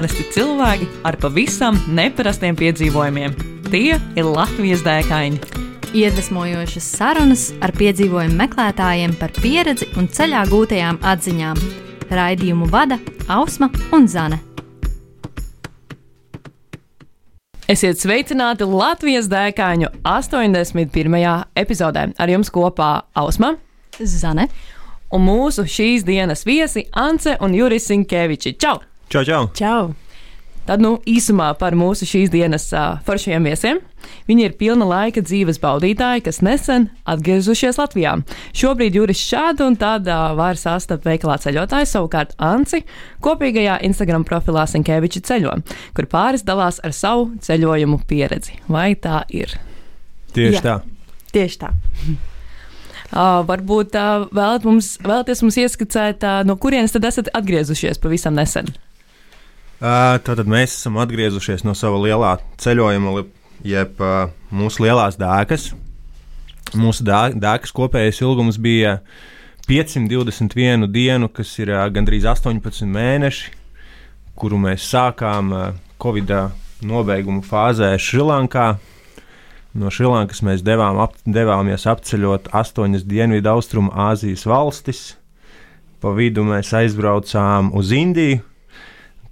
Parasti cilvēki ar pavisam neparastiem piedzīvojumiem. Tie ir Latvijas dēkaini. Iedvesmojošas sarunas ar piedzīvojumu meklētājiem par pieredzi un ceļā gūtajām atziņām. Raidījumu vada Ausma un Zane. Esiet sveicināti Latvijas dēkaņu 81. epizodē. Ar jums kopā Ausma, Zane un mūsu šīs dienas viesi Ance un Juris Sinkeviči. Čau! Čau, čau! Čau! Tad, nu, īsumā par mūsu šīs dienas uh, foršajiem viesiem. Viņi ir pilna laika dzīves baudītāji, kas nesen atgriezušies Latvijā. Šobrīd Juris šādi un tādā var sastapt veikalā ceļotājs, savukārt Anci kopīgajā Instagram profilā Sinkeviča ceļo, kur pāris dalās ar savu ceļojumu pieredzi. Vai tā ir? Tieši Jā. tā. Tieši tā. Uh, varbūt uh, vēlat mums, vēlaties mums ieskicēt, uh, no kurienes tad esat atgriezušies pavisam nesen? Uh, Tātad mēs esam atgriezušies no sava lielā ceļojuma, jeb mūsu lielās dēkas. Mūsu dēkas kopējais ilgums bija 521 dienu, kas ir gandrīz 18 mēneši, kuru mēs sākām Covid nobeiguma fāzē Šrilankā. No Šrilankas mēs devām ap, devāmies apceļot astoņas dienvidu austrumu Āzijas valstis. Pa vidu mēs aizbraucām uz Indiju,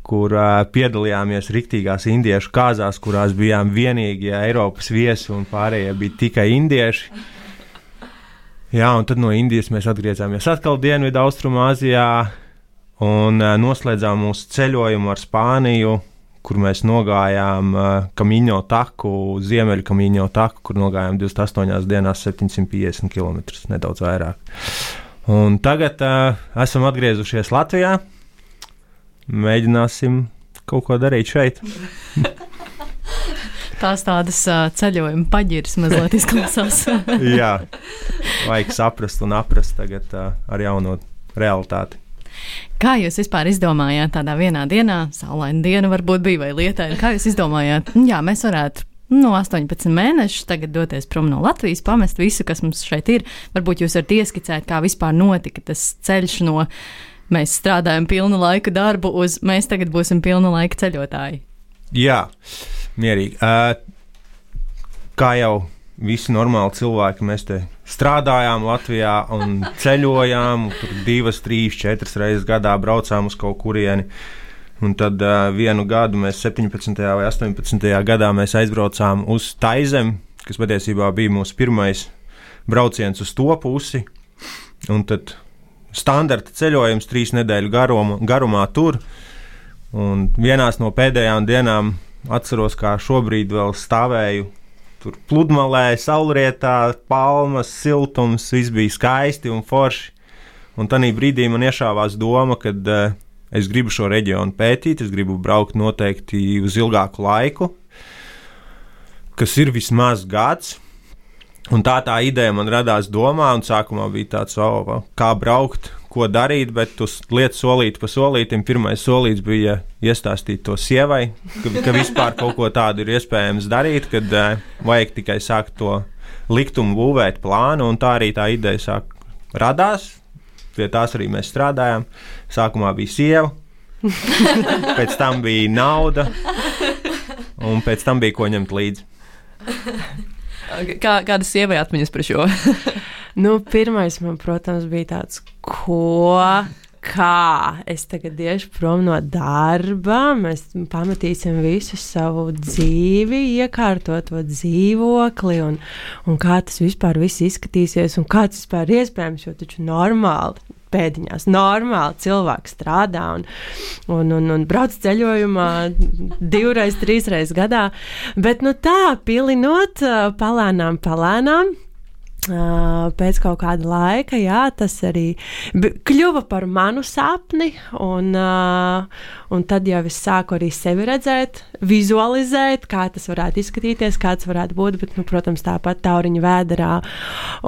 kur uh, piedalījāmies riktīgās indiešu kāzās, kurās bijām vienīgie Eiropas viesi un pārējie bija tikai indieši. Jā, un tad no Indijas mēs atgriezāmies atkal Dienvidu Austrumāzijā un uh, noslēdzām mūsu ceļojumu ar Spāniju, kur mēs nogājām uh, Kamiņo taku, Ziemeļu Kamiņo taku, kur nogājām 28 dienās 750 km, nedaudz vairāk. Un tagad uh, esam atgriezušies Latvijā. Mēģināsim kaut ko darīt šeit. Tās tādas uh, ceļojuma paģiras mazliet izklausās. Jā, vajag saprast un aprast tagad uh, ar jauno realitāti. Kā jūs vispār izdomājāt tādā vienā dienā, saulaina diena varbūt bija vai lietaina? Kā jūs izdomājāt, jā, mēs varētu no 18 mēnešus tagad doties prom no Latvijas, pamest visu, kas mums šeit ir? Varbūt jūs varat ieskicēt, kā vispār notika tas ceļš no mēs strādājam pilnu laiku darbu uz mēs tagad būsim pilna laika ceļotāji. Jā, mierīgi. Uh, kā jau visi normāli cilvēki, mēs te strādājām Latvijā un ceļojām. Tur divas, trīs, četras reizes gadā braucām uz kaut kurieni. Un tad uh, vienu gadu mēs 17. vai 18. gadā mēs aizbraucām uz Taizemi, kas patiesībā bija mūsu pirmais brauciens uz to pusi. Un tad standarta ceļojums trīs nedēļu garuma, garumā tur. Un vienā no pēdējām dienām atceros, kā šobrīd vēl stāvēju tur pludmalē, saulrietā, palmas, siltums, viss bija skaisti un forši. Un tajā brīdī man iešāvās doma, ka uh, es gribu šo reģionu pētīt, es gribu braukt noteikti uz ilgāku laiku, kas ir vismaz gads. Un tā tā ideja man radās domā, un sākumā bija tāds, oh, kā braukt, ko darīt, bet uz lietas solīt pa solītam. Pirmais solīts bija iestāstīt to sievai, ka, ka vispār kaut ko tādu ir iespējams darīt, kad uh, vajag tikai sākt to liktumu būvēt plānu, un tā arī tā ideja sāk radās. Pie tās arī mēs strādājām. Sākumā bija sieva, pēc tam bija nauda, un pēc tam bija ko ņemt līdzi. Kā, kādas sievai atmiņas par šo? Nu, pirmais man, protams, bija tāds, ko. Kā es tagad iešu prom no darba, mēs pametīsim visu savu dzīvi, iekārtot to dzīvokli, un, un kā tas vispār izskatīsies, un kā tas vispār iespējams, jo taču normāli pēdiņās. Normāli cilvēks strādā un, un, un, un brauc ceļojumā divreiz, trīsreiz gadā. Bet nu, tā, pilinot, palēnām, palēnām. Pēc kaut kāda laika, jā, tas arī kļuva par manu sapni, un, un tad jau es sāku arī sevi redzēt, vizualizēt, kā tas varētu izskatīties, kāds varētu būt. Bet, nu, protams, tāpat tauriņa vēdā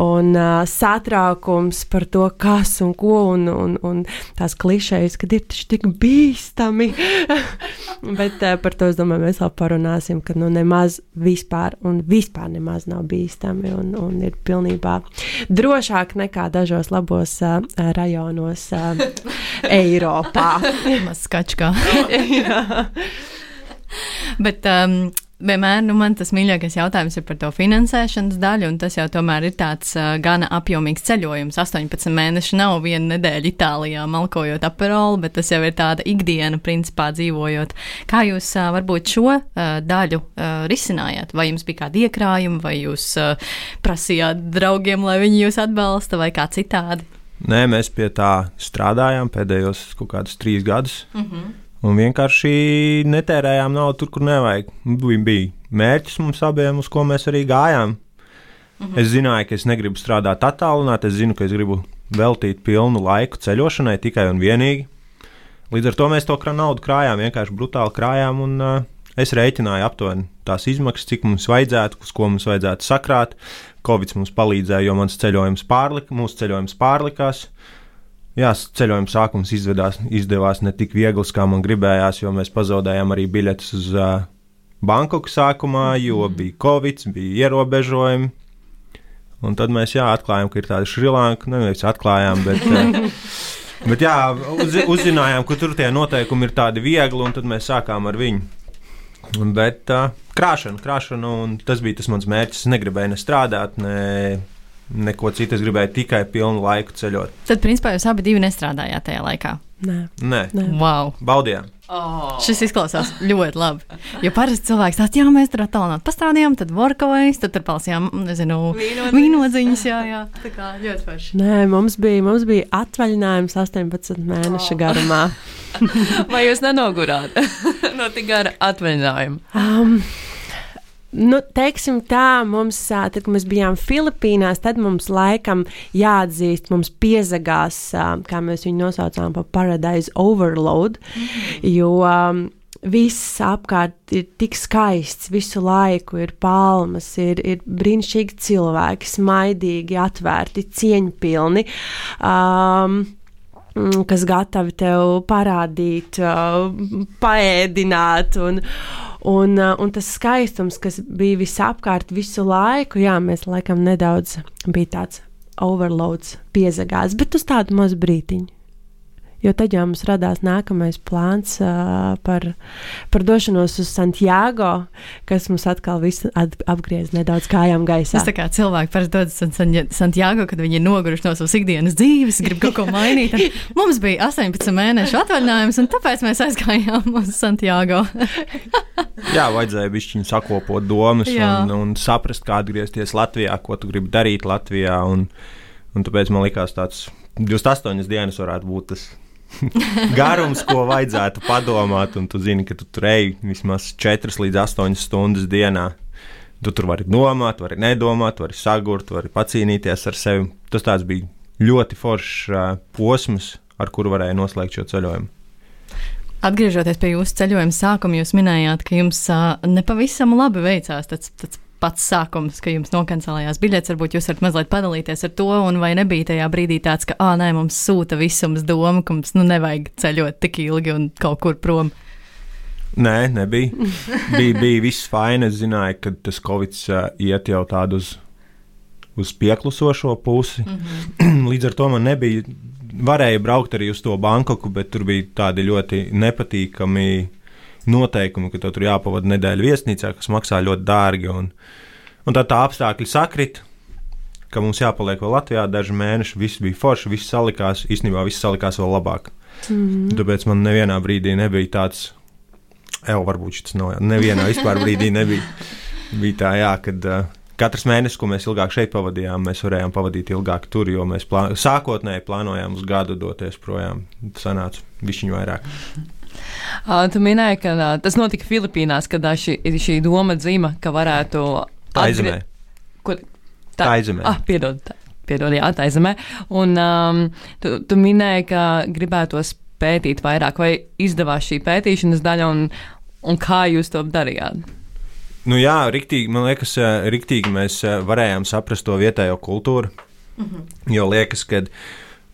un uh, satraukums par to, kas un ko, un, un, un tās klišejas, kad ir taču tik bīstami. bet uh, par to es domāju, mēs vēl parunāsim, ka nu, nemaz vispār, un vispār nemaz nav bīstami, un, un ir pilnībā pilnībā drošāk nekā dažos labos uh, rajonos uh, Eiropā. Maz skačkā. Bet um, vienmēr nu, man tas mīļākais jautājums ir par to finansēšanas daļu, un tas jau tomēr ir tāds uh, gana apjomīgs ceļojums. 18 mēneši nav viena nedēļa Itālijā, malkojot aperolu, bet tas jau ir tāda ikdiena, principā dzīvojot. Kā jūs uh, varbūt šo uh, daļu uh, risinājāt? Vai jums bija kādi iekrājumi, vai jūs uh, prasījāt draugiem, lai viņi jūs atbalsta, vai kā citādi? Nē, mēs pie tā strādājām pēdējos kaut kādus trīs gadus. Mm -hmm. Un vienkārši netērējām naudu tur, kur nevajag. Bija, bija mērķis mums abiem, uz ko mēs arī gājām. Mm -hmm. Es zināju, ka es negribu strādāt attālināti, es zinu, ka es gribu veltīt pilnu laiku ceļošanai tikai un vienīgi. Līdz ar to mēs to naudu krājām, vienkārši brutāli krājām, un uh, es rēķināju aptuveni tās izmaksas, cik mums vajadzētu, uz ko mums vajadzētu sakrāt. Covid mums palīdzēja, jo mans ceļojums pārlika, mūsu ceļojums pārlikās. Jā, ceļojuma sākums izvedās, izdevās ne tik viegls, kā man gribējās, jo mēs pazaudējām arī biļetes uz uh, Bankoku sākumā, jo mm. bija Covid, bija ierobežojumi. Un tad mēs jā, atklājām, ka ir tāda Šrilanka, nu, nevis atklājām, bet, bet jā, uz, uzzinājām, ka tur tie noteikumi ir tādi viegli, un tad mēs sākām ar viņu. Bet uh, krāšana, krāšana, un tas bija tas mans mērķis. Es negribēju ne strādāt, ne neko citu. Es gribēju tikai pilnu laiku ceļot. Tad, principā, jūs abi nestrādājāt tajā laikā. Nē, Nē. Nē. Wow. baudījām. Oh. Šis izklausās ļoti labi. Jo parasti cilvēks tāds, jā, mēs tur attālināt pastrādājām, tad workojas, tad tur palsījām, nezinu, vīnodziņas, jā, jā. Tā kā ļoti forši. Nē mums, bija, mums bija atvaļinājums 18 mēnešu Oh. garumā. Vai jūs nenogurāt no tik gara atvaļinājuma? Um, Nu, teiksim tā, mums, tad, kad mēs bijām Filipīnās, tad mums laikam jāatzīst, mums piezagās, kā mēs viņu nosaucām par Paradise Overload, jo um, viss apkārt ir tik skaists, visu laiku ir palmas, ir, ir brīnišķīgi cilvēki, smaidīgi, atvērti, cieņpilni. Um, mm, kas gatavi tev parādīt, uh, paēdināt. Un, un, un tas skaistums, kas bija visapkārt visu laiku, jā, mēs laikam nedaudz bija tāds overloads, piezagās, bet uz tādu mazu brītiņu. Jo tad jau mums radās nākamais plāns uh, par, par došanos uz Santiago, kas mums atkal at, apgriez nedaudz kājām gaisā. Tas tā kā cilvēki parasti dodas uz San- Santiago, kad viņi ir noguruši no savas ikdienas dzīves, grib kaut ko mainīt. Mums bija 18 mēnešu atvaļinājums, un tāpēc mēs aizgājām uz Santiago. Jā, vajadzēja bišķiņu sakopot domas un, un saprast, kā atgriezties Latvijā, ko tu gribi darīt Latvijā. Un, un tāpēc man likās, tāds 28 dienas varētu būt tas garums, ko vajadzētu padomāt. Un tu zini, ka tu tur ej vismaz 4 līdz 8 stundas dienā. Tu tur vari domāt, vari nedomāt, vari sagurt, vari pacīnīties ar sevi. Tas bija ļoti foršs uh, posms, ar kuru varēja noslēgt šo ceļojumu. Atgriežoties pie jūsu ceļojuma sākuma, jūs minējāt, ka jums uh, nepavisam labi veicās tas, tas pats sākums, ka jums nokancelējās biļetes. Varbūt jūs varat mazliet padalīties ar to, un vai nebija tajā brīdī tāds, ka, ah, nē, mums sūta visums doma, ka mums nu, nevajag ceļot tik ilgi un kaut kur prom. Nē, nebija. bija, bija viss fini. Es zināju, ka tas Covid uh, iet jau tādu uz, uz pieklusošo pusi. Mm -hmm. Līdz ar to man nebija. Varēja braukt arī uz to Bankoku, bet tur bija tādi ļoti nepatīkami noteikumi, ka tur jāpavada nedēļa viesnīcā, kas maksā ļoti dārgi. Un, un tad tā apstākļi sakrit, ka mums jāpaliek vēl Latvijā daži mēneši. Viss bija forši, viss salikās. Īstenībā viss salikās vēl labāk. Mm. Tāpēc man nevienā brīdī nebija tāds Evo, varbūt tas nav. Nevienā vispār brīdī nebija. Bija tā, jā, kad uh, katrs mēnesis, ko mēs ilgāk šeit pavadījām, mēs varējām pavadīt ilgāk tur, jo mēs plā... sākotnēji plānojām uz gadu doties projām. Tas sanāca višķiņu vairāk. Uh, tu minēji, ka uh, tas notika Filipīnās, kad uh, šī, šī doma dzima, ka varētu. Tā atgrie- izemē. Kur? Tā izemē. Ah, piedod, tā, piedod, jā, tā izemē. Un um, tu, tu minēji, ka gribētos pētīt vairāk, vai izdevās šī pētīšanas daļa, un, un kā jūs to darījāt? Nu, jā, riktīgi, man liekas, eh, riktīgi mēs eh, varējām saprast to vietējo kultūru. Mm -hmm. Jo liekas, ka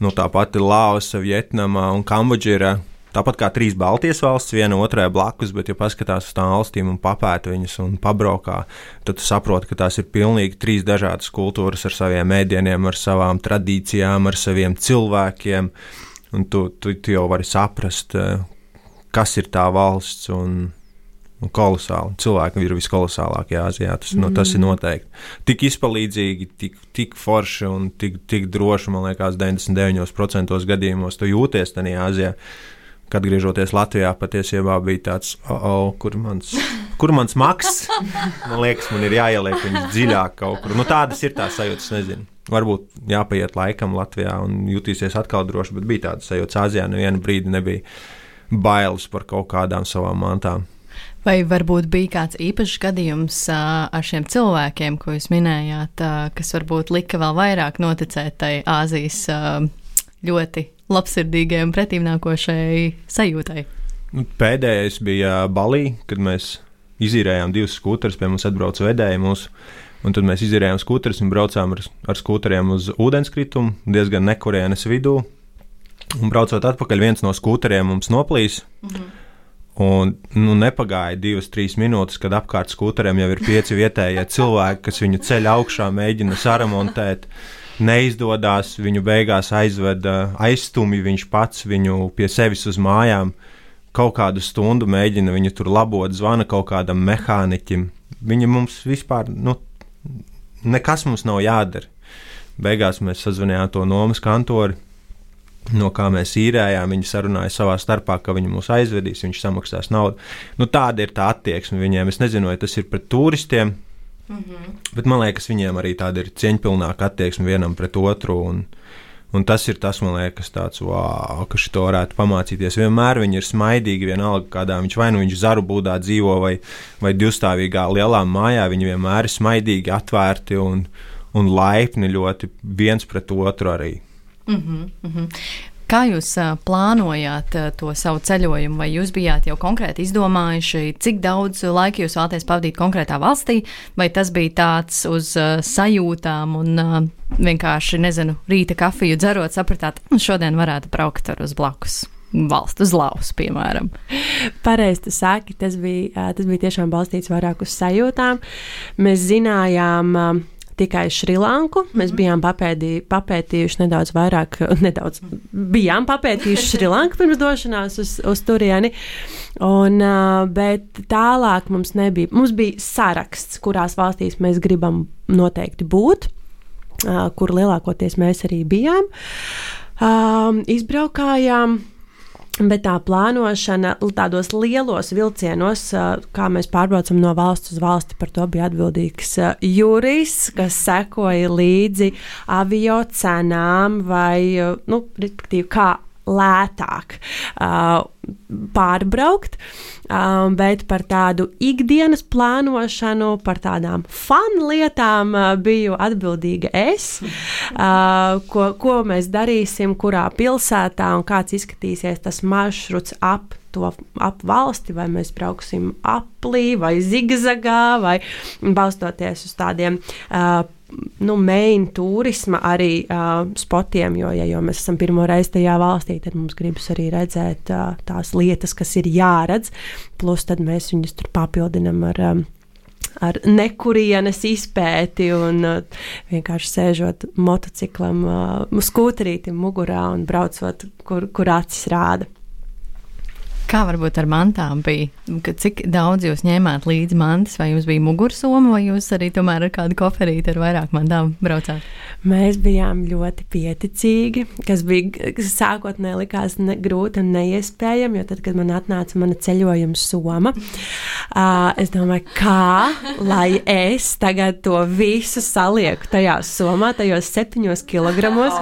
nu, tā pati Laosa, Vietnama un Kambodža ir eh, tāpat kā trīs Baltijas valsts, viena otrai blakus, bet, ja paskatās uz tām valstīm un papēta viņas un pabraukā, tad saproti, ka tās ir pilnīgi trīs dažādas kultūras ar saviem mēdieniem, ar savām tradīcijām, ar saviem cilvēkiem. Un tu, tu, tu jau vari saprast, eh, kas ir tā valsts. Un, un kolosāli. Cilvēki ir viskolosālākie Āzijā. Tas, mm. no, tas ir noteikti. Tik izpalīdzīgi, tik, tik forši un tik, tik droši, man liekas, 99% gadījumos tu jūties tajā Āzijā. Kad griežoties Latvijā, patiesībā bija tāds, oh, oh, kur mans, kur mans maks. Man liekas, man ir jāieliek viņas dziļāk kaut kur. Nu, tādas ir tās sajūtas, nezinu. Varbūt jāpaiet laikam Latvijā un jutīsies atkal droši, bet bija tādas sajūtas. Āzijā nevienu brīdi nebija bailes par kaut kādām savām mantām. Vai varbūt bija kāds īpašs gadījums ar šiem cilvēkiem, ko jūs minējāt, kas varbūt lika vēl vairāk noticēt tai Āzijas ļoti labsirdīgai un pretīmnākošai sajūtai? Nu, pēdējais bija Balī, kad mēs izīrējām divus skūterus, pie mums atbrauca vedēji mūsu. Un tad mēs izīrējām skūterus un braucām ar, ar skūteriem uz ūdenskritumu, diezgan nekurienes vidū. Un braucot atpakaļ, viens no skūteriem mums noplīs. Mm -hmm. Un nu, nepagāja divas, trīs minūtes, kad apkārt skūteriem jau ir pieci vietējie cilvēki, kas viņu ceļ augšā, mēģina saremontēt. Neizdodas, viņu beigās aizveda aizstumj viņš pats viņu pie sevis uz mājām. Kaut kādu stundu mēģina viņu tur labot, zvana kaut kādam mehāniķim. Viņa mums vispār, nu, nekas mums nav jādara. Beigās mēs sazvanījām to nomas kantori no kā mēs īrējām. Viņi sarunāja savā starpā, ka viņi mūs aizvedīs, viņš samaksās naudu. Nu, tāda ir tā attieksme viņiem. Es nezinu, vai tas ir pret turistiem, mm -hmm. bet man liekas, viņiem arī tāda ir cieņpilnāka attieksme vienam pret otru. Un, un tas ir tas, man liekas, tāds, wow, ka šito varētu pamācīties. Vienmēr viņi ir smaidīgi, vienalga, kādā viņš vai nu viņš zaru būdā dzīvo, vai, vai divstāvīgā lielā mājā. Viņi vienmēr ir smaidīgi, atvērti un, un laipni ļoti viens pret otru arī. Mm -hmm, mm -hmm. Kā jūs uh, plānojāt uh, to savu ceļojumu, vai jūs bijāt jau konkrēti izdomājuši, cik daudz laika jūs vēlaties pavadīt konkrētā valstī, vai tas bija tāds uz uh, sajūtām un uh, vienkārši, nezinu, rīta kafiju dzerot, sapratāt, nu, šodien varētu braukt ar uz blakus? valsts uz lausa, piemēram. Pareizi, tu saki, tas bija, tas bija tiešām balstīts vairāk uz sajūtām. Mēs zinājām, tikai Šrilanku. Mēs mhm. bijām papēdī, papētījuši nedaudz vairāk, nedaudz bijām papētījuši Šrilanku pirms došanās uz, uz turieni. Un, bet tālāk mums nebija. Mums bija saraksts, kurās valstīs mēs gribam noteikti būt, kur lielākoties mēs arī bijām. Izbraukājām Bet tā plānošana tādos lielos vilcienos, kā mēs pārbraucam no valsts uz valsti, par to bija atbildīgs Jurijs, kas sekoja līdzi avio cenām vai, nu, respektīvi, kā lētāk uh, pārbraukt, uh, bet par tādu ikdienas plānošanu, par tādām fun lietām uh, biju atbildīga es. Uh, ko, ko mēs darīsim, kurā pilsētā un kāds izskatīsies tas maršruts ap to ap valsti, vai mēs brauksim aplī vai zigzagā, vai balstoties uz tādiem uh, nu, main turisma arī uh, spotiem, jo, ja jau mēs esam pirmo reizi tajā valstī, tad mums gribas arī redzēt uh, tās lietas, kas ir jāredz, plus tad mēs viņus tur papildinam ar. Um, ar nekurienes izpēti un uh, vienkārši sēžot motociklam, uh, skūterītam mugurā un braucot, kur, kur acis rāda. Kā varbūt ar mantām bija? Cik daudz jūs ņēmāt līdzi mantas, vai jums bija mugursoma, vai jūs arī tomēr ar kādu koferīti ar vairāk mantām braucāt? Mēs bijām ļoti pieticīgi, kas bija kas sākotnēji likās ne, grūti un neiespējami, jo tad, kad man atnāca mana ceļojuma soma, uh, es domāju, kā lai es tagad to visu salieku tajā somā, tajos septiņos kilogramos.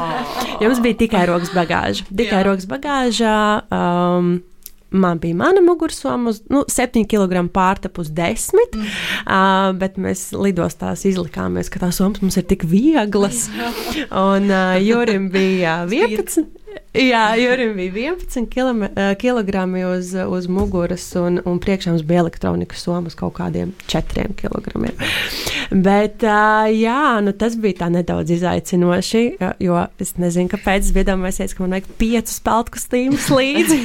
Jums bija tikai rokas bagāža, tikai rokas bagāža. Um, man bija mana mugursoma uz nu, 7 kg pārtap uz 10, mm. uh, bet mēs lidostās izlikāmies, ka tās somas mums ir tik vieglas. Un uh, Jurim bija 11. Jā, Jurim bija 11 km, kilogrami uz, uz muguras, un, un priekšā mums bija elektronikas soma uz kaut kādiem 4 kg. Bet jā, nu, tas bija tā nedaudz izaicinoši, jo es nezinu, kāpēc es iedomājos, ka man vajag piecus peltu kostīmus līdzi.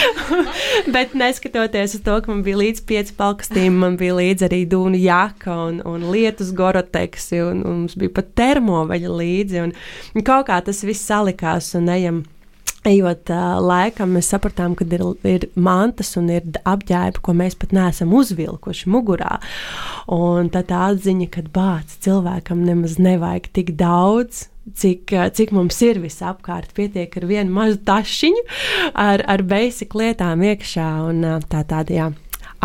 Bet neskatoties uz to, ka man bija līdzi pieci peltu kostīmi, man bija līdzi arī dūna jaka un, un lietus goroteksi, un, un mums bija pat termoveļa līdzi. Un, un kaut kā tas viss salikās un ejam ejot uh, laikam, mēs sapratām, ka ir, ir mantas un ir apģērba, ko mēs pat neesam uzvilkuši mugurā. Un tā atziņa, ka bācis cilvēkam nemaz nevajag tik daudz. Cik, cik mums ir visapkārt, pietiek ar vienu mazu tašiņu, ar, ar basic lietām iekšā. Un, tā tāda jā,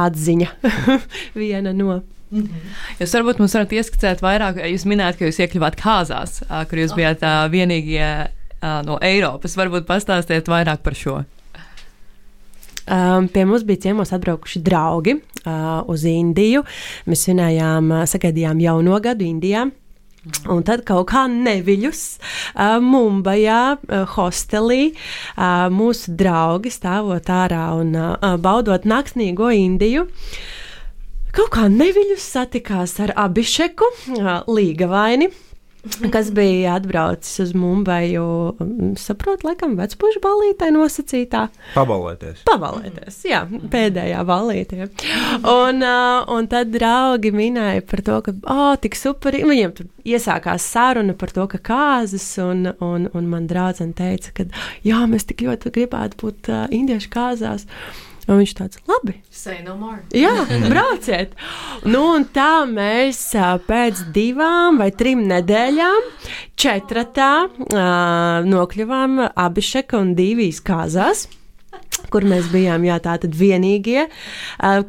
atziņa, viena no. Mm -hmm. Jūs varbūt mums varat ieskicēt vairāk, jūs minējāt, ka jūs iekļuvāt kāzās, kur jūs bijāt vienīgie no Eiropas. Varbūt pastāstiet vairāk par šo. Um, pie mums bija ciemos atbraukuši draugi uh, uz Indiju. Mēs svinējām, uh, sagaidījām jauno gadu Indijā. Un tad kaut kā neviļus uh, Mumbajā, uh, hostelī, uh, mūsu draugi stāvot ārā un uh, baudot naktsnīgo Indiju. Kaut kā neviļus satikās ar abišeku, uh, līgavaini kas bija atbraucis uz Mumbaju, saprotu, laikam, vecpuļu balītē nosacītā. Pabalēties. Pabalēties, jā, pēdējā balītē. Un, uh, un tad draugi minēja par to, ka, oh, tik super, viņiem tur iesākās saruna par to, ka kāzas, un, un, un man draudzene teica, ka, jā, mēs tik ļoti gribētu būt uh, indiešu kāzās. Un viņš tāds - labi. No Jā, brauciet. Nu, un tā mēs pēc divām vai trim nedēļām četratā nokļuvām Abišeka un Divijas kāzās kur mēs bijām, jā, tā tad vienīgie.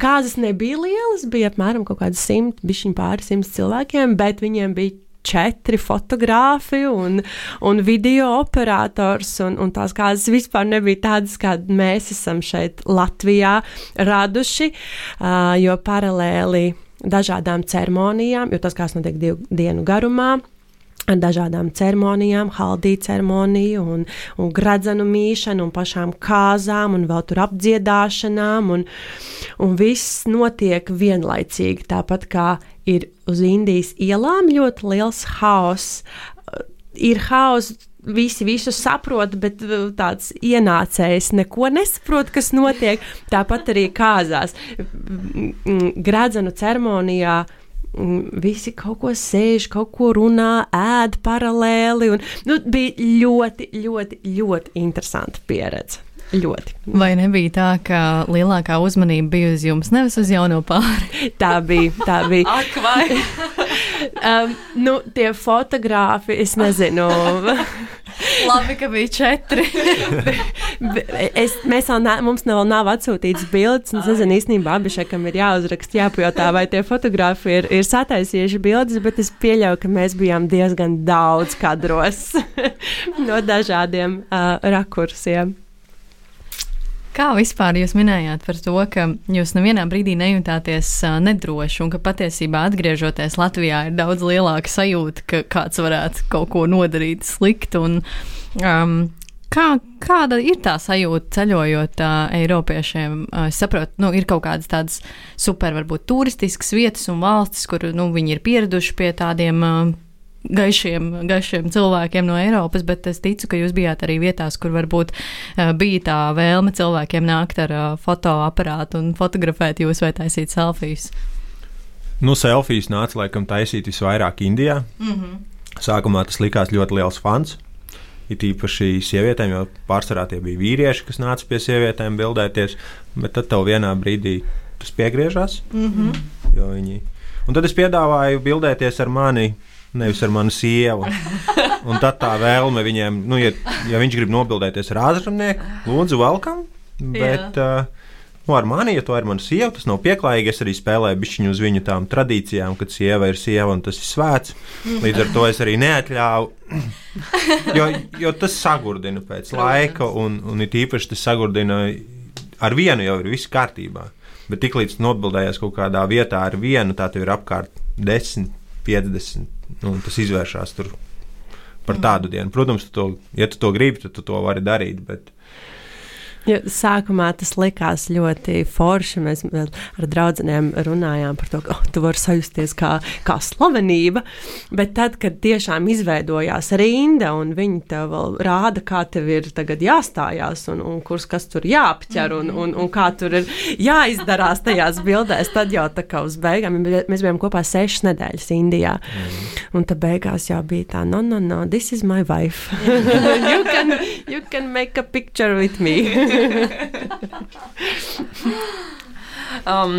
Kāzas nebija lielas, bija apmēram kaut kādas simt, bišķiņ pāri simts cilvēkiem, bet viņiem bija četri fotografi un, un video operators, un, un tās kādas vispār nebija tādas, kādas mēs esam šeit Latvijā raduši, uh, jo paralēli dažādām ceremonijām, jo tas kāds notiek divu dienu garumā, ar dažādām ceremonijām, haldī ceremoniju, un, un gradzenu mīšanu, un pašām kāzām, un vēl tur apdziedāšanām, un, un viss notiek vienlaicīgi. Tāpat kā ir uz Indijas ielām ļoti liels haoss. Ir haoss visi visu saprot, bet tāds ienācējs neko nesaprot, kas notiek. Tāpat arī kāzās. Gradzenu ceremonijā visi kaut ko sēž, kaut ko runā, ēd paralēli. Un, nu, bija ļoti, ļoti, ļoti interesanta pieredze. Ļoti. Vai nebija tā, ka lielākā uzmanība bija uz jums, nevis uz jauno pāri? tā bija. Tā bija. Ak, vai? um, nu, tie fotografi, es nezinu. Labi, ka bija četri. es, mēs vēl, ne, mums vēl nav atsūtīts bildes. Es nezinu, īstenībā abi šekam ir jāuzraksta, jāpajautā, vai tie fotografi ir, ir sataisījuši bildes, bet es pieļauju, ka mēs bijām diezgan daudz kadros no dažādiem uh, rakursiem. Kā vispār jūs minējāt par to, ka jūs nevienā brīdī nejūtāties nedroši un ka patiesībā atgriežoties Latvijā ir daudz lielāka sajūta, ka kāds varētu kaut ko nodarīt sliktu. Un, um, Kā, kāda ir tā sajūta ceļojot uh, Eiropiešiem? Uh, es saprotu, nu, ir kaut kādas tādas super, varbūt turistiskas vietas un valstis, kur nu, viņi ir pieraduši pie tādiem uh, gaišiem, gaišiem cilvēkiem no Eiropas, bet es ticu, ka jūs bijāt arī vietās, kur varbūt uh, bija tā vēlme cilvēkiem nākt ar uh, fotoaparātu un fotografēt jūs vai taisīt selfijas. Nu, selfijas nāca laikam taisīt visvairāk Indijā. Mm -hmm. Sākumā tas likās ļoti liels fans. It īpaši sievietēm, jo pārsvarā tie bija vīrieši, kas nāca pie sievietēm bildēties, bet tad tev vienā brīdī tas piegriežas. Mm -hmm. Viņi... Un tad es piedāvāju bildēties ar mani nevis ar manu sievu. Un tad tā vēlme viņiem, nu, ja, ja viņš grib nobildēties ar ārzemnieku, lūdzu, welcome. Bet, uh, Nu, ar mani, ja to ir mana sieva, tas nav pieklājīgi. Es arī spēlēju bišķiņu uz viņu tām tradīcijām, kad sieva ir sieva un tas ir svēts. Līdz ar to es arī neatļāvu. Jo, jo tas sagurdina pēc laika, un, un it īpaši tas sagurdina ar vienu jau ir viss kārtībā. Bet tiklīdz nobildējies kaut kādā vietā ar vienu, tā tev ir apkārt 10, 50 nu, tas izvēršas tur par tādu dienu. Protams, tu to, ja tu to gribi, tad tu to vari darīt. Bet, Jo sākumā tas likās ļoti forši. Mēs ar draugiem runājām par to, ka oh, tu vari sajusties kā, kā slavenība. Bet tad, kad tiešām izveidojās rinda un viņi tev rāda, kā tev ir jāstājās un, un kurs, kas tur jāapķer un, un, un kā tur ir jāizdarās tajās bildēs, tad jau tā kā uz beigām mēs bijām kopā sešas nedēļas Indijā. Mm. Un tad beigās jau bija tā, no, no, no, this is my wife. you, can, you can make a picture with me. um,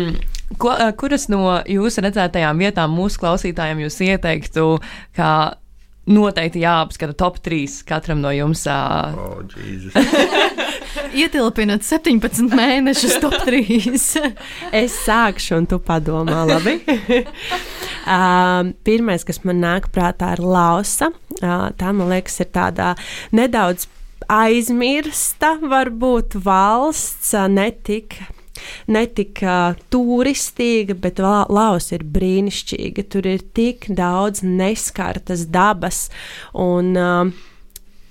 ko, uh, kuras no jūsu redzētajām vietām mūsu klausītājiem jūs ieteiktu, kā noteikti jāapskata top 3 katram no jums? Uh... oh, Ietilpinot 17 mēnešus top 3. es sākšu, un tu padomā, labi. uh, pirmais, kas man nāk prātā, ir lausa. Uh, tā, man liekas, ir tāda nedaudz aizmirsta varbūt valsts, netik. Netik uh, turistīga, bet Laos ir brīnišķīga. Tur ir tik daudz neskartas dabas un uh,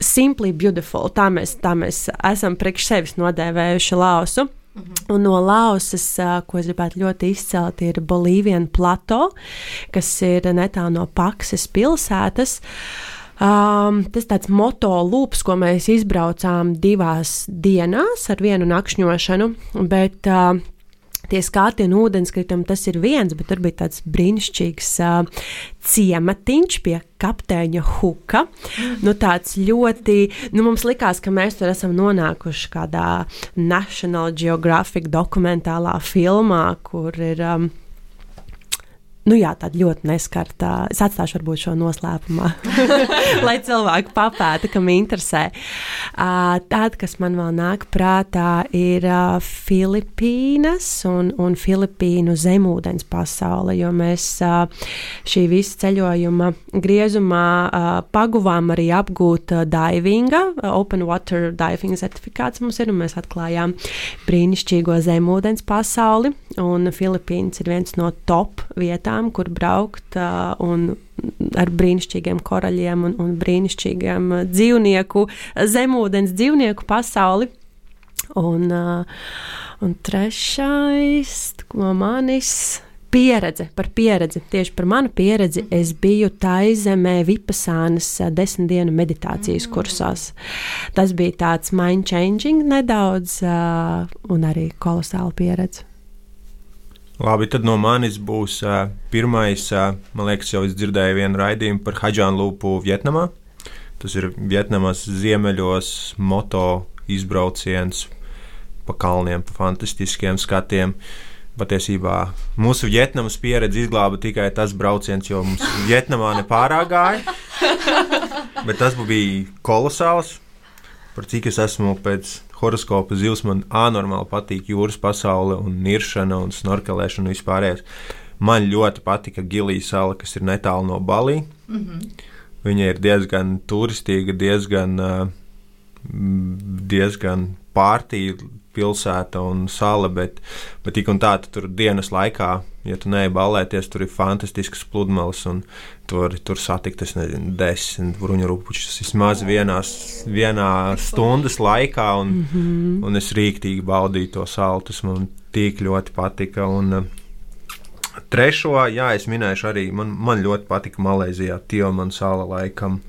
simply beautiful. Tā mēs, tā mēs esam priekš sevis nodēvējuši Laosu. Mhm. Un no Lausas, ko es gribētu ļoti izcelt, ir Bolīvijas plato, kas ir netālu no Paksas pilsētas. Uh, Um, tas tāds moto lūps, ko mēs izbraucām divās dienās ar vienu nakšņošanu, bet uh, tie skati un ūdenskritumi tas ir viens, bet tur bija tāds brīnišķīgs uh, ciematiņš pie kapteiņa Huka. Nu, tāds ļoti, nu, mums likās, ka mēs tur esam nonākuši kādā National Geographic dokumentālā filmā, kur ir. Um, Nu jā, tāda ļoti neskarta. Es atstāšu varbūt šo noslēpumā, lai cilvēki papēta, kam interesē. Tāda, kas man vēl nāk prātā, ir Filipīnas un, un Filipīnu zemūdens pasaule, jo mēs šī visa ceļojuma griezumā paguvām arī apgūt divinga, open water diving certifikāts mums ir, un mēs atklājām brīnišķīgo zemūdens pasauli, un Filipīnas ir viens no top vietām vietām, kur braukt un ar brīnišķīgiem koraļiem un, un brīnišķīgiem dzīvnieku, zemūdens dzīvnieku pasauli. Un, un trešais no manis pieredze, par pieredzi. Tieši par manu pieredzi es biju Taizemē Vipasānas desmit dienu meditācijas kursās. Tas bija tāds mind changing nedaudz un arī kolosāla pieredze. Labi, tad no manis būs uh, pirmais, uh, man liekas, jau es dzirdēju vienu raidījumu par Hadžānu Lūpu Vietnamā. Tas ir Vietnamas ziemeļos moto izbrauciens pa kalniem, pa fantastiskiem skatiem. Patiesībā mūsu Vietnamas pieredze izglāba tikai tas brauciens, jo mums Vietnamā nepārāk gāja. Bet tas bija kolosāls. Par cik es esmu pēc horoskopa zivs man anormāli patīk jūras pasaule un niršana un snorkelēšana un vispārējais. Man ļoti patika Gilijas sala, kas ir netālu no Balī. Mm -hmm. Viņa ir diezgan turistīga, diezgan, diezgan pārtīva pilsēta un sala, bet, bet tik un tā tur dienas laikā, ja tu neej balēties, tur ir fantastisks pludmales un tur, tur satikt, es nezinu, desmit bruņurupučus vismaz vienās, vienā stundas laikā, un, mm -hmm. un es rīktīgi baudīju to salu, tas man tik ļoti patika. Un, Trešo, jā, es minēšu arī, man, man ļoti patika Malēzijā, Tielmana sala laikam,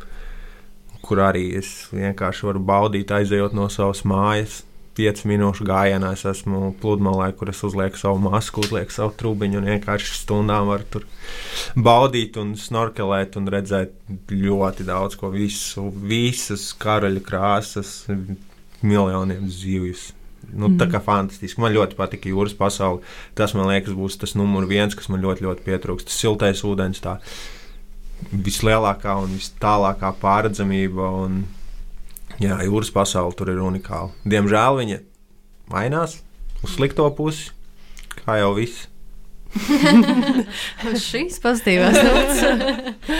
kur arī es vienkārši varu baudīt, aizejot no savas mājas, 5 minūšu gājienā es esmu pludmalē, kur es uzlieku savu masku, uzlieku savu trūciņu un vienkārši stundām varu tur baudīt un snorkelēt un redzēt ļoti daudz ko, visu, visas karaļa krāsas, miljoniem zivju. Nu, mm. Tā kā fantastiski. Man ļoti patika jūras pasaule. Tas, man liekas, būs tas numurs viens, kas man ļoti, ļoti pietrūkst. Tas siltais ūdens, tā vislielākā un vis tālākā pārredzamība. Un, Jā, jūras pasaule tur ir unikāla. Diemžēl viņa mainās uz slikto pusi, kā jau viss. Šīs pozitīvās nots.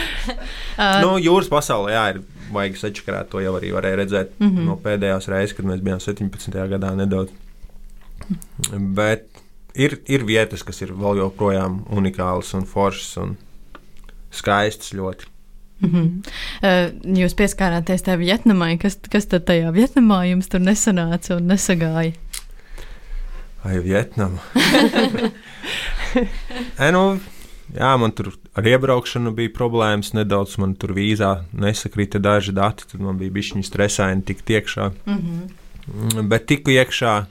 nu, jūras pasaulē, jā, ir vajag sačakarēt. To jau arī varēja redzēt mm -hmm. no pēdējās reizes, kad mēs bijām 17. gadā nedaudz. Bet ir, ir vietas, kas ir vēl joprojām unikālas un foršas un skaistas ļoti. Mm -hmm. uh, jūs pieskārāties tajā Vietnamai. Kas, kas tad tajā Vietnamā jums tur nesanāca un nesagāja? Ai, Vietnama. e, nu, jā, man tur ar iebraukšanu bija problēmas nedaudz. Man tur vīzā nesakrita daži dati, tad man bija bišķiņi stresaini tikt iekšā. Mm -hmm. Bet tiku iekšā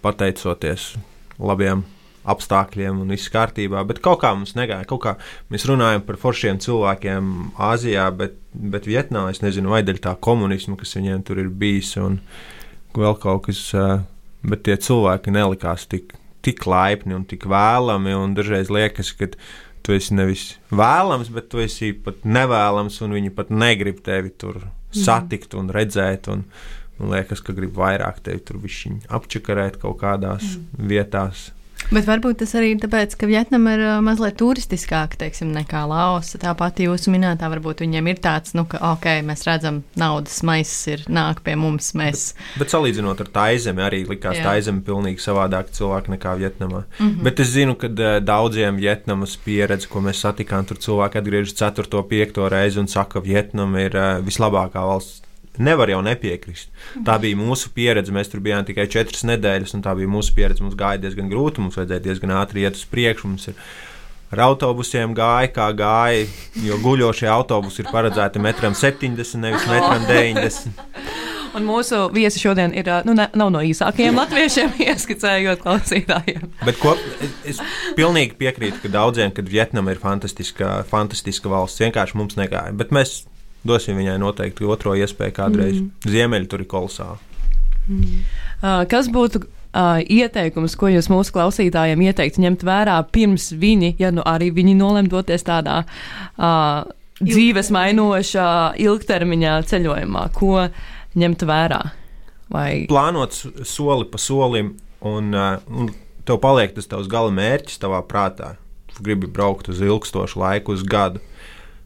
pateicoties labiem apstākļiem un viss kārtībā. Bet kaut kā mums negāja. Kaut kā mēs runājam par foršiem cilvēkiem Āzijā, bet, bet Vietnamā es nezinu, vai dēļ tā komunisma, kas viņiem tur ir bijis, un vēl kaut kas. Bet tie cilvēki nelikās tik, tik laipni un tik vēlami, un dažreiz liekas, ka tu esi nevis vēlams, bet tu esi pat nevēlams, un viņi pat negrib tevi tur mm. satikt un redzēt. Un, Man liekas, ka grib vairāk tevi tur apčakarēt kaut kādās mm. vietās, Bet varbūt tas arī tāpēc, ka Vietnama ir uh, mazliet turistiskāka teiksim, nekā Laosa. Tāpat jūsu minētā, varbūt viņiem ir tāds, nu, ka, ok, mēs redzam, naudas maisis ir nāk pie mums. Mēs... Bet, bet salīdzinot ar Taizemi, arī likās Jā. Taizemi pilnīgi savādāk cilvēki nekā Vietnamā. Mm -hmm. Bet es zinu, ka uh, daudziem Vietnamas pieredze, ko mēs satikām, tur cilvēki atgriežas 4. un 5. reizi un saka, ka Vietnama ir uh, vislabākā valsts nevar jau nepiekrist. Tā bija mūsu pieredze. Mēs tur bijām tikai četras nedēļas, un tā bija mūsu pieredze. Mums gāja diezgan grūti, mums vajadzēja diezgan ātri iet uz priekšu. Ar autobusiem gāja, kā gāja, jo guļošie autobusi ir paredzēti metram 70, nevis metram 90. Un mūsu viesi šodien ir nu, ne, nav no īsākajiem latviešiem, ieskicējot klausītājiem. Bet ko, es, pilnīgi piekrītu ka daudziem, ka Vietnama ir fantastiska, fantastiska valsts. Vienkārši mums negāja. Bet mēs dosim viņai noteikti otro iespēju kādreiz. Mm. Ziemeļi tur ir kolosāli. Mm. Uh, kas būtu uh, ieteikums, ko jūs mūsu klausītājiem ieteiktu ņemt vērā pirms viņi, ja nu arī viņi nolem doties tādā uh, dzīves mainošā ilgtermiņā ceļojumā, ko ņemt vērā? Vai... Plānot soli pa solim, un, uh, un tev paliek tas tavs gala mērķis tavā prātā. Tu gribi braukt uz ilgstošu laiku, uz gadu. Uh,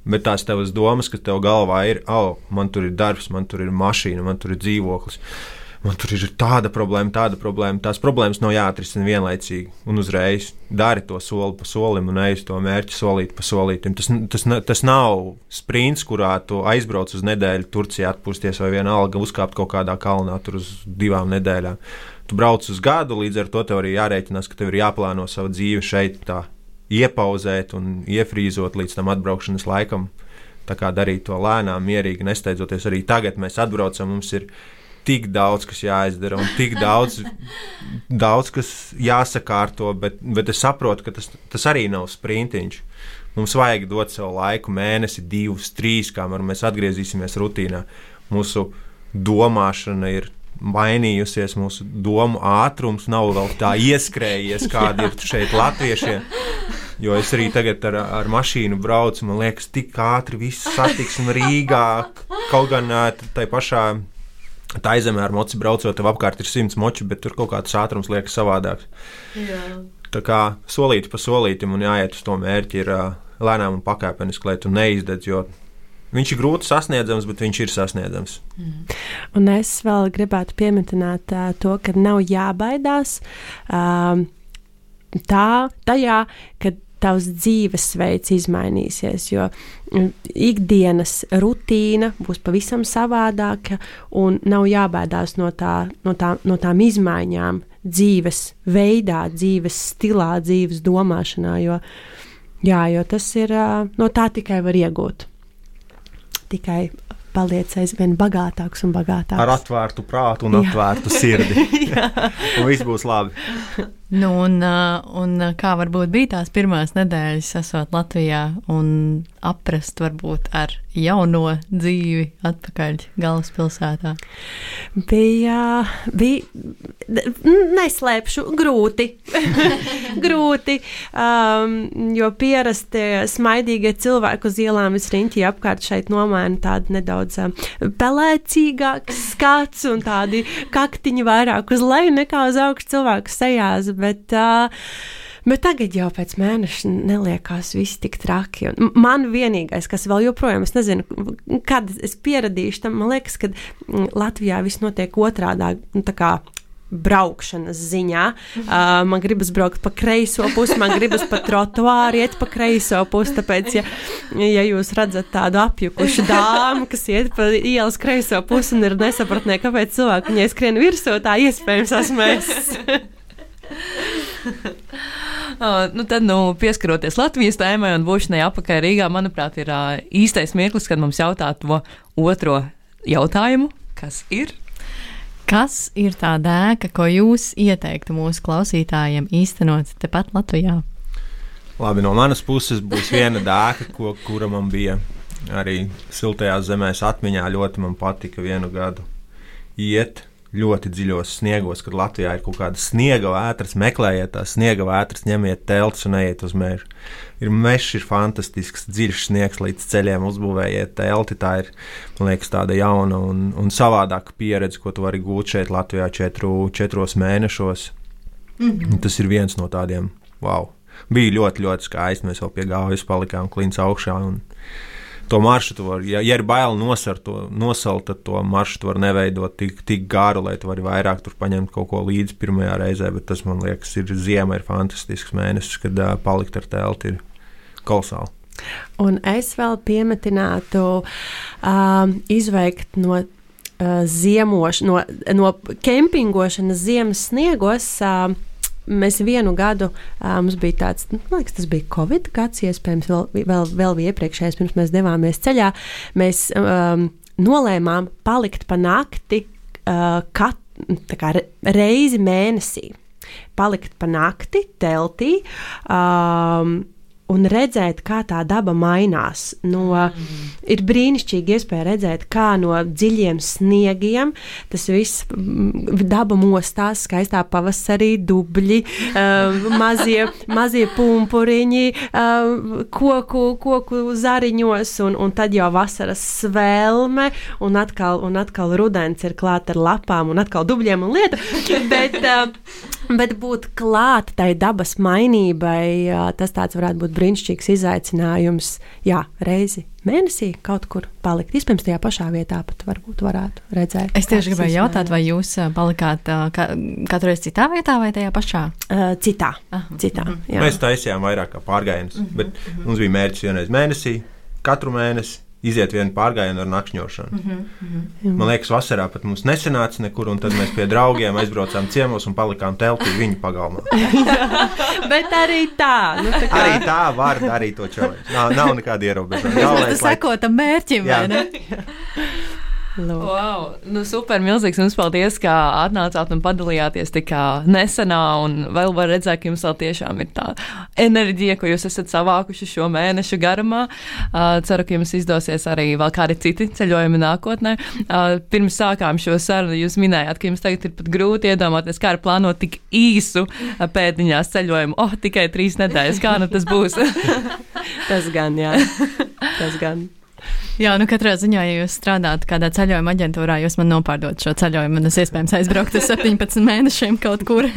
Bet tās tavas domas, kas tev galvā ir, oh, man tur ir darbs, man tur ir mašīna, man tur ir dzīvoklis. Man tur ir tāda problēma, tāda problēma. Tās problēmas nav jāatrisina vienlaicīgi un uzreiz. Dari to soli pa solim un ej uz to mērķi solīt pa solītam. Tas, tas, tas nav sprints, kurā tu aizbrauc uz nedēļu Turcijā, atpūsties vai vienalga uzkāpt kaut kādā kalnā tur uz divām nedēļām. Tu brauc uz gadu, līdz ar to tev arī jārēķinās, ka tev ir jāplāno savu dzīvi šeit tā iepauzēt un iefrīzot līdz tam atbraukšanas laikam. Tā kā darīt to lēnām, mierīgi, nesteidzoties. Arī tagad mēs atbraucam, mums ir tik daudz, kas jāizdara, un tik daudz, daudz kas jāsakārto, bet, bet es saprotu, ka tas, tas arī nav sprintiņš. Mums vajag dot sev laiku, mēnesi, divus, trīs, kamēr mēs atgriezīsimies rutīnā. Mūsu domāšana ir mainījusies, mūsu domu ātrums nav vēl tā ieskrējies, kāda ir šeit latviešiem. Jo es arī tagad ar, ar mašīnu braucu, man liekas, tik ātri viss satiksme Rīgā. Kaut gan tai pašā tā aizemē ar moci braucot, tev apkārt ir simts moči, bet tur kaut kāds ātrums liekas savādāks. Jā. Tā kā solīti pa solītam un jāiet uz to mērķi ir lēnām un pakāpeniski, lai tu neizdedz, Viņš ir grūti sasniedzams, bet viņš ir sasniedzams. Mm. Un es vēl gribētu pieminēt uh, to, ka nav jābaidās uh, tā, tajā, ka tavs dzīvesveids izmainīsies, jo ikdienas rutīna būs pavisam savādāka, un nav jābaidās no, tā, no, tā, no tām izmaiņām dzīves veidā, dzīves stilā, dzīves domāšanā, jo, jā, jo tas ir no tā tikai var iegūt tikai paliec aizvien bagātāks un bagātāks. Ar atvērtu prātu un Jā. atvērtu sirdi. un viss būs labi. Nu, un, un kā varbūt bija tās pirmās nedēļas, esot Latvijā, un aprast varbūt ar jauno dzīvi atpakaļ galvaspilsētā? Bija, bija neslēpšu, grūti. grūti, um, jo pierasti smaidīgie cilvēki uz ielām visriņķī apkārt šeit nomaina tādu nedaudz um, pelēcīgāks skats un tādi kaktiņi vairāk uz leju nekā uz augšu cilvēku sejās, bet Bet tagad jau pēc mēneša neliekās viss tik traki. Un man vienīgais, kas vēl joprojām, es nezinu, kad es pieradīšu tam, man liekas, ka Latvijā viss notiek otrādā. Nu, braukšanas ziņā. Uh, man gribas braukt pa kreiso pusi, man gribas pa trotuāru iet pa kreiso pusi. Tāpēc, ja, ja jūs redzat tādu apjukušu dāmu, kas iet pa ielas kreiso pusi un ir nesapratnē, kāpēc cilvēki viņai skrien virsū, tā iespējams esmu es. Uh, nu tad, nu, pieskaroties Latvijas tēmai un būšanai apakaļ Rīgā, manuprāt, ir uh, īstais mirklis, kad mums jautā to otro jautājumu, kas ir. Kas ir tā dēka, ko jūs ieteiktu mūsu klausītājiem īstenot tepat Latvijā? Labi, no manas puses būs viena dēka, ko, kura man bija arī siltajās zemēs atmiņā. Ļoti man patika vienu gadu iet ļoti dziļos sniegos, kad Latvijā ir kaut kāda sniega vētras, meklējiet tās sniega vētras, ņemiet telts un ejiet uz mežu. Ir mežs, ir fantastisks, dziļš sniegs līdz ceļiem, uzbūvējiet telti. Tā ir, man liekas, tāda jauna un, un savādāka pieredze, ko tu vari gūt šeit Latvijā četru, četros mēnešos. Mm -hmm. Tas ir viens no tādiem, wow! Bija ļoti, ļoti skaisti. Mēs vēl pie gājas palikām klints augšā. Un, to maršrutu var, ja, ja ir bail nosart to, nosalt, tad to maršrutu var neveidot tik, tik garu, lai tu vari vairāk tur paņemt kaut ko līdzi pirmajā reizē. Bet tas, man liekas, ir ziema, ir fantastisks mēnesis, kad uh, palikt ar telti ir kolosāli. Un es vēl piemetinātu um, izveikt no uh, ziemošanas, no, no kempingošanas ziemas sniegos. Uh, Mēs vienu gadu mums bija tāds, nu, liekas, tas bija Covid gads, iespējams, vēl, vēl, vēl iepriekšējais, pirms mēs devāmies ceļā. Mēs um, nolēmām palikt pa nakti uh, kat, kā, reizi mēnesī. Palikt pa nakti teltī. Um, un redzēt, kā tā daba mainās. No, mm. Ir brīnišķīgi iespēja redzēt, kā no dziļiem sniegiem tas viss mm, daba mostās, skaistā pavasarī, dubļi, uh, mazie, mazie pumpuriņi, uh, koku, koku zariņos, un, un tad jau vasaras svelme, un atkal, un atkal rudens ir klāt ar lapām, un atkal dubļiem un lieta. Bet, uh, Bet būt klāt tai dabas mainībai, tas tāds varētu būt brīnišķīgs izaicinājums. Jā, reizi mēnesī kaut kur palikt. Iespējams, tajā pašā vietā pat varbūt varētu redzēt. Es tieši gribēju jautāt, vai jūs palikāt ka, katru reizi citā vietā vai tajā pašā? Uh, citā. Aha. citā mm -hmm. Mēs taisījām vairāk kā pārgājienus, mm -hmm. bet mums bija mērķis vienreiz mēnesī, katru mēnesi iziet vienu pārgājienu ar nakšņošanu. Mm -hmm. Man liekas, vasarā pat mums nesenāca nekur, un tad mēs pie draugiem aizbraucām ciemos un palikām teltī viņu pagalmā. Bet arī tā, nu, tā kā... arī tā var darīt to čauju. Nav, nav nekāda ierobežojuma. Tas sekot tam mērķim, vai ne? Lūk. Wow, nu super, milzīgs jums paldies, ka atnācāt un padalījāties tik nesenā. Un vēl var redzēt, ka jums vēl tiešām ir tā enerģija, ko jūs esat savākuši šo mēnešu garumā. Uh, ceru, ka jums izdosies arī vēl kādi citi ceļojumi nākotnē. Uh, pirms sākām šo sarunu, jūs minējāt, ka jums tagad ir pat grūti iedomāties, kā ir plānot tik īsu pēdiņās ceļojumu. Oh, tikai trīs nedēļas, kā nu tas būs? tas gan, jā. Tas gan. Jā, nu katrā ziņā, ja jūs strādājat kādā ceļojuma aģentūrā, jūs man nopārdot šo ceļojumu, un es iespējams aizbrauktu uz 17 mēnešiem kaut kur,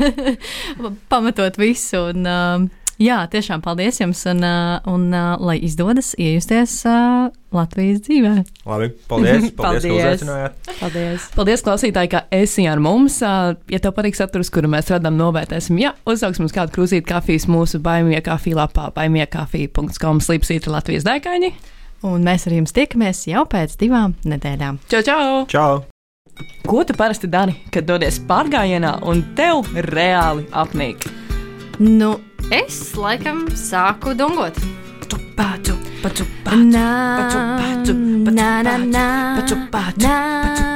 pamatot visu. Un, uh, jā, tiešām paldies jums, un, uh, un uh, lai izdodas iejusties uh, Latvijas dzīvē. Labi, paldies, paldies, paldies. ka uzaicinājāt. Paldies. Paldies, klausītāji, ka esi ar mums. Uh, ja tev patīk saturs, kuru mēs radām, novērtēsim. Jā, uzsauksim uz kādu krūzīti kafijas mūsu baimie kafija lapā, baimiekafija.com slīpsīta Latvijas dēkaini. Un mēs ar jums tiekamies jau pēc divām nedēļām. Čau, čau! čau. Ko tu parasti dari, kad dodies pārgājienā un tev reāli apnīk? Nu, es laikam sāku dungot. Paču, paču, paču, paču, paču, paču, paču, paču, paču,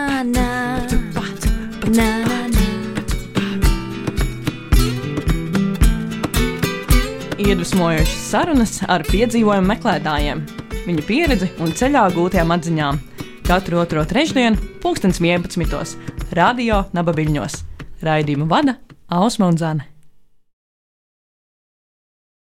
Iedvesmojošas sarunas ar piedzīvojumu meklētājiem viņa pieredzi un ceļā gūtajām atziņām. Katru otro trešdienu, 2011. Radio Nabaviļņos. Raidījumu vada Ausma un Zana.